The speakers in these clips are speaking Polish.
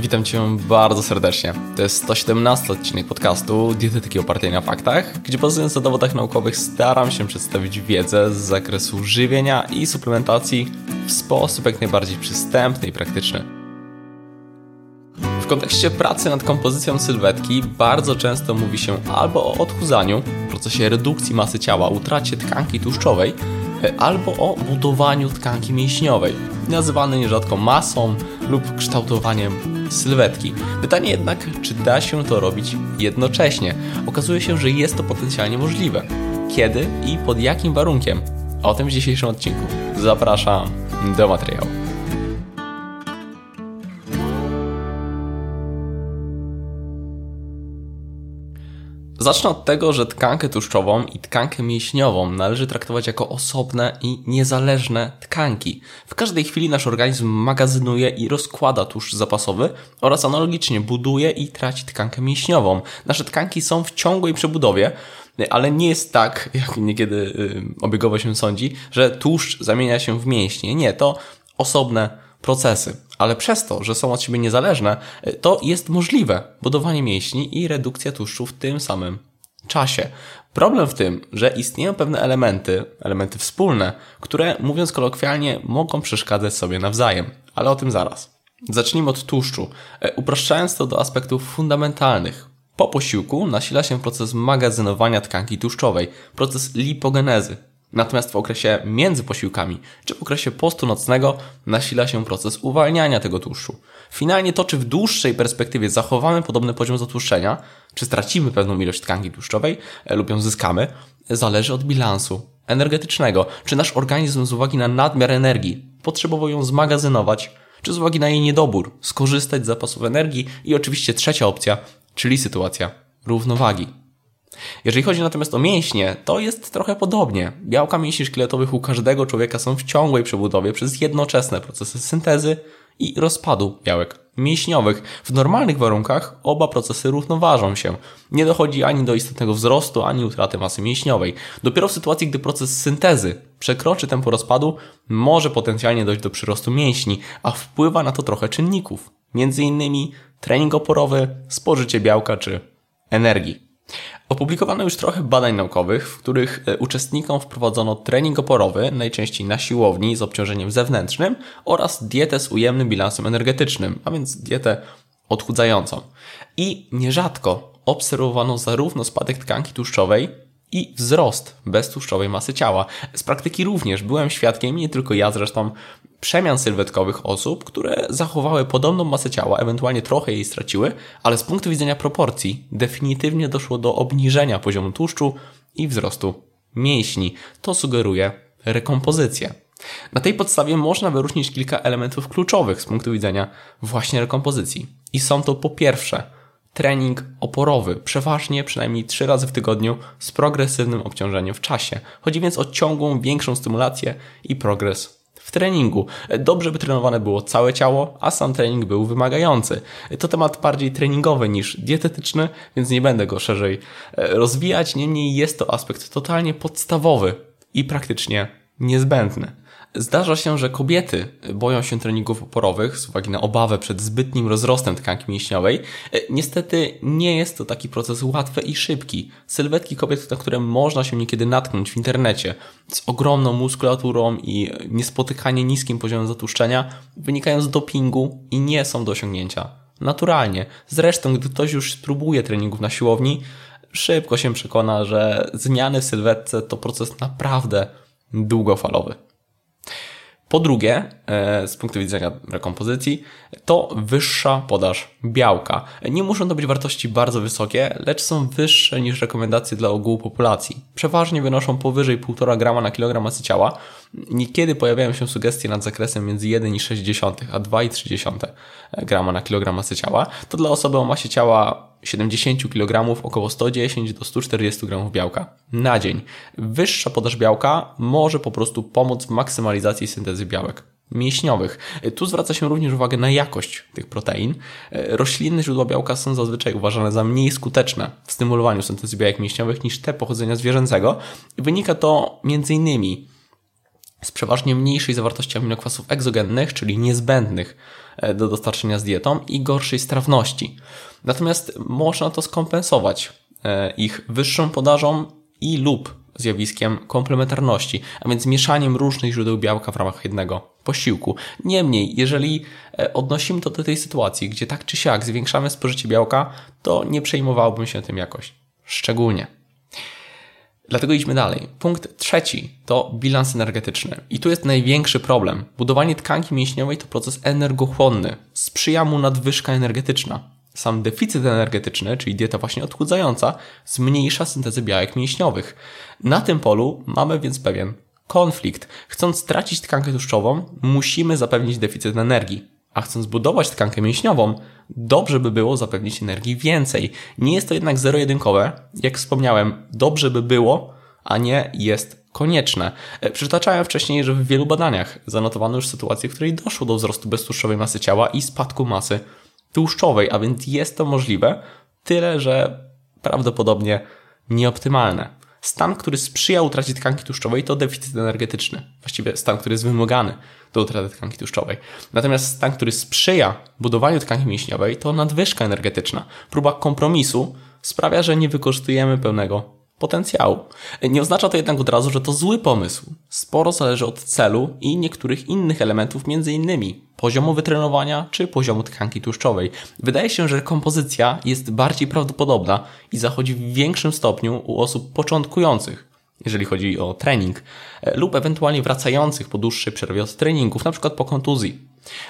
Witam Cię bardzo serdecznie. To jest 117 odcinek podcastu Dietetyki opartej na faktach, gdzie bazując na dowodach naukowych staram się przedstawić wiedzę z zakresu żywienia i suplementacji w sposób jak najbardziej przystępny i praktyczny. W kontekście pracy nad kompozycją sylwetki bardzo często mówi się albo o odchudzaniu, procesie redukcji masy ciała, utracie tkanki tłuszczowej, albo o budowaniu tkanki mięśniowej, nazywane nierzadko masą lub kształtowaniem sylwetki. Pytanie jednak, czy da się to robić jednocześnie? Okazuje się, że jest to potencjalnie możliwe. Kiedy i pod jakim warunkiem? O tym w dzisiejszym odcinku. Zapraszam do materiału. Zacznę od tego, że tkankę tłuszczową i tkankę mięśniową należy traktować jako osobne i niezależne tkanki. W każdej chwili nasz organizm magazynuje i rozkłada tłuszcz zapasowy oraz analogicznie buduje i traci tkankę mięśniową. Nasze tkanki są w ciągłej przebudowie, ale nie jest tak, jak niekiedy y, obiegowo się sądzi, że tłuszcz zamienia się w mięśnie. Nie, to osobne procesy. Ale przez to, że są od siebie niezależne, to jest możliwe budowanie mięśni i redukcja tłuszczu w tym samym czasie. Problem w tym, że istnieją pewne elementy, elementy wspólne, które mówiąc kolokwialnie mogą przeszkadzać sobie nawzajem, ale o tym zaraz. Zacznijmy od tłuszczu, upraszczając to do aspektów fundamentalnych. Po posiłku nasila się proces magazynowania tkanki tłuszczowej, proces lipogenezy, Natomiast w okresie między posiłkami, czy w okresie postu nocnego nasila się proces uwalniania tego tłuszczu. Finalnie to, czy w dłuższej perspektywie zachowamy podobny poziom zatłuszczenia, czy stracimy pewną ilość tkanki tłuszczowej e, lub ją zyskamy, zależy od bilansu energetycznego. Czy nasz organizm z uwagi na nadmiar energii potrzebował ją zmagazynować, czy z uwagi na jej niedobór skorzystać z zapasów energii i oczywiście trzecia opcja, czyli sytuacja równowagi. Jeżeli chodzi natomiast o mięśnie, to jest trochę podobnie. Białka mięśni szkieletowych u każdego człowieka są w ciągłej przebudowie przez jednoczesne procesy syntezy i rozpadu białek mięśniowych. W normalnych warunkach oba procesy równoważą się. Nie dochodzi ani do istotnego wzrostu, ani utraty masy mięśniowej. Dopiero w sytuacji, gdy proces syntezy przekroczy tempo rozpadu, może potencjalnie dojść do przyrostu mięśni, a wpływa na to trochę czynników. Między innymi trening oporowy, spożycie białka czy energii. Opublikowano już trochę badań naukowych, w których e, uczestnikom wprowadzono trening oporowy, najczęściej na siłowni z obciążeniem zewnętrznym oraz dietę z ujemnym bilansem energetycznym, a więc dietę odchudzającą. I nierzadko obserwowano zarówno spadek tkanki tłuszczowej, i wzrost beztłuszczowej masy ciała. Z praktyki również byłem świadkiem, nie tylko ja zresztą, przemian sylwetkowych osób, które zachowały podobną masę ciała, ewentualnie trochę jej straciły, ale z punktu widzenia proporcji definitywnie doszło do obniżenia poziomu tłuszczu i wzrostu mięśni. To sugeruje rekompozycję. Na tej podstawie można wyróżnić kilka elementów kluczowych z punktu widzenia właśnie rekompozycji. I są to po pierwsze trening oporowy, przeważnie przynajmniej 3 razy w tygodniu z progresywnym obciążeniem w czasie. Chodzi więc o ciągłą, większą stymulację i progres w treningu. Dobrze by trenowane było całe ciało, a sam trening był wymagający. To temat bardziej treningowy niż dietetyczny, więc nie będę go szerzej e, rozwijać. Niemniej jest to aspekt totalnie podstawowy i praktycznie niezbędny. Zdarza się, że kobiety boją się treningów oporowych z uwagi na obawę przed zbytnim rozrostem tkanki mięśniowej. Niestety nie jest to taki proces łatwy i szybki. Sylwetki kobiet, na które można się niekiedy natknąć w internecie, z ogromną muskulaturą i niespotykanie niskim poziomem zatłuszczenia, wynikają z dopingu i nie są do osiągnięcia. Naturalnie. Zresztą, gdy ktoś już spróbuje treningów na siłowni, szybko się przekona, że zmiany w sylwetce to proces naprawdę długofalowy. Po drugie, e, z punktu widzenia rekompozycji, to wyższa podaż białka. Nie muszą to być wartości bardzo wysokie, lecz są wyższe niż rekomendacje dla ogółu populacji. Przeważnie wynoszą powyżej 1,5 grama na kilogram masy ciała. Niekiedy pojawiają się sugestie nad zakresem między 1,6 a 2,3 grama na kilogram masy ciała. To dla osoby o masie ciała 70 kg około 110 do 140 g białka na dzień. Wyższa podaż białka może po prostu pomóc w maksymalizacji syntezy białek mięśniowych. Tu zwraca się również uwagę na jakość tych protein. Roślinne źródła białka są zazwyczaj uważane za mniej skuteczne w stymulowaniu syntezy białek mięśniowych niż te pochodzenia zwierzęcego. Wynika to innymi z przeważnie mniejszej zawartości aminokwasów egzogennych, czyli niezbędnych e, do dostarczenia z dietą i gorszej strawności. Natomiast można to skompensować e, ich wyższą podażą i lub zjawiskiem komplementarności, a więc mieszaniem różnych źródeł białka w ramach jednego posiłku. Niemniej, jeżeli e, odnosimy to do tej sytuacji, gdzie tak czy siak zwiększamy spożycie białka, to nie przejmowałbym się tym jakoś szczególnie. Dlatego idźmy dalej. Punkt trzeci to bilans energetyczny. I tu jest największy problem. Budowanie tkanki mięśniowej to proces energochłonny. Sprzyja mu nadwyżka energetyczna. Sam deficyt energetyczny, czyli dieta właśnie odchudzająca, zmniejsza syntezę białek mięśniowych. Na tym polu mamy więc pewien konflikt. Chcąc stracić tkankę tłuszczową, musimy zapewnić deficyt energii. A chcąc budować tkankę mięśniową, dobrze by było zapewnić energii więcej. Nie jest to jednak zero-jedynkowe. Jak wspomniałem, dobrze by było, a nie jest konieczne. E, przytaczałem wcześniej, że w wielu badaniach zanotowano już sytuację, w której doszło do wzrostu beztłuszczowej masy ciała i spadku masy tłuszczowej, a więc jest to możliwe, tyle że prawdopodobnie nieoptymalne. Stan, który sprzyja utracie tkanki tłuszczowej, to deficyt energetyczny. Właściwie stan, który jest wymagany do utraty tkanki tłuszczowej. Natomiast stan, który sprzyja budowaniu tkanki mięśniowej, to nadwyżka energetyczna. Próba kompromisu sprawia, że nie wykorzystujemy pełnego potencjału. Nie oznacza to jednak od razu, że to zły pomysł. Sporo zależy od celu i niektórych innych elementów, innymi poziomu wytrenowania czy poziomu tkanki tłuszczowej. Wydaje się, że kompozycja jest bardziej prawdopodobna i zachodzi w większym stopniu u osób początkujących, jeżeli chodzi o trening, e, lub ewentualnie wracających po dłuższej przerwie od treningów, np. po kontuzji.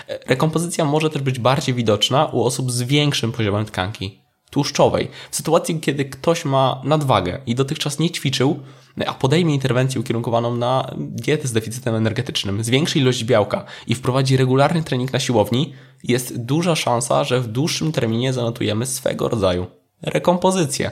E, rekompozycja może też być bardziej widoczna u osób z większym poziomem tkanki tłuszczowej. W sytuacji, kiedy ktoś ma nadwagę i dotychczas nie ćwiczył, a podejmie interwencję ukierunkowaną na dietę z deficytem energetycznym, zwiększy ilość białka i wprowadzi regularny trening na siłowni, jest duża szansa, że w dłuższym terminie zanotujemy swego rodzaju rekompozycję.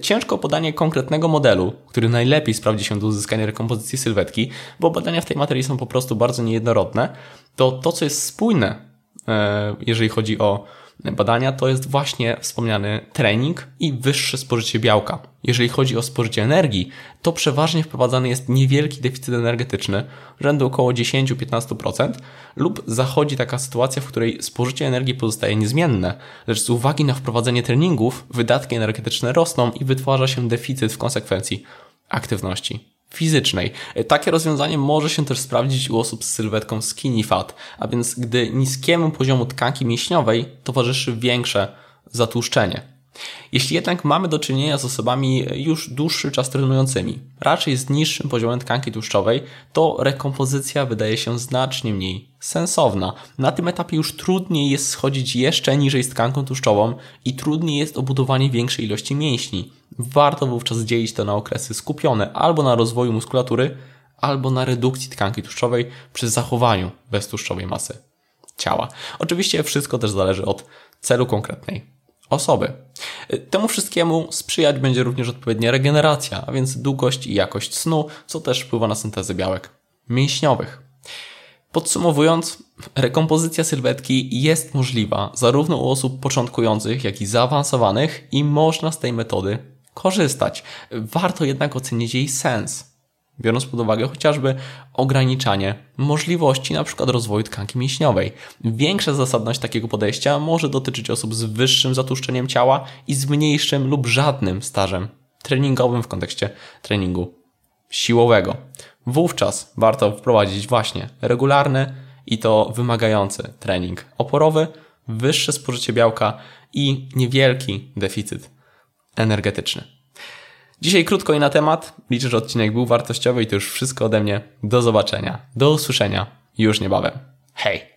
Ciężko podanie konkretnego modelu, który najlepiej sprawdzi się do uzyskania rekompozycji sylwetki, bo badania w tej materii są po prostu bardzo niejednorodne. To to, co jest spójne, e, jeżeli chodzi o badania, to jest właśnie wspomniany trening i wyższe spożycie białka. Jeżeli chodzi o spożycie energii, to przeważnie wprowadzany jest niewielki deficyt energetyczny, rzędu około 10-15%, lub zachodzi taka sytuacja, w której spożycie energii pozostaje niezmienne, lecz z uwagi na wprowadzenie treningów, wydatki energetyczne rosną i wytwarza się deficyt w konsekwencji aktywności fizycznej. Takie rozwiązanie może się też sprawdzić u osób z sylwetką skinny fat, a więc gdy niskiemu poziomu tkanki mięśniowej towarzyszy większe zatłuszczenie. Jeśli jednak mamy do czynienia z osobami już dłuższy czas trenującymi, raczej z niższym poziomem tkanki tłuszczowej, to rekompozycja wydaje się znacznie mniej sensowna. Na tym etapie już trudniej jest schodzić jeszcze niżej z tkanką tłuszczową i trudniej jest obudowanie większej ilości mięśni. Warto wówczas dzielić to na okresy skupione albo na rozwoju muskulatury, albo na redukcji tkanki tłuszczowej przy zachowaniu beztłuszczowej masy ciała. Oczywiście wszystko też zależy od celu konkretnej osoby. Temu wszystkiemu sprzyjać będzie również odpowiednia regeneracja, a więc długość i jakość snu, co też wpływa na syntezę białek mięśniowych. Podsumowując, rekompozycja sylwetki jest możliwa zarówno u osób początkujących, jak i zaawansowanych i można z tej metody korzystać. Warto jednak ocenić jej sens biorąc pod uwagę chociażby ograniczanie możliwości np. rozwoju tkanki mięśniowej. Większa zasadność takiego podejścia może dotyczyć osób z wyższym zatłuszczeniem ciała i z mniejszym lub żadnym stażem treningowym w kontekście treningu siłowego. Wówczas warto wprowadzić właśnie regularny i to wymagający trening oporowy, wyższe spożycie białka i niewielki deficyt energetyczny. Dzisiaj krótko i na temat. Liczę, że odcinek był wartościowy i to już wszystko ode mnie. Do zobaczenia. Do usłyszenia już niebawem. Hej!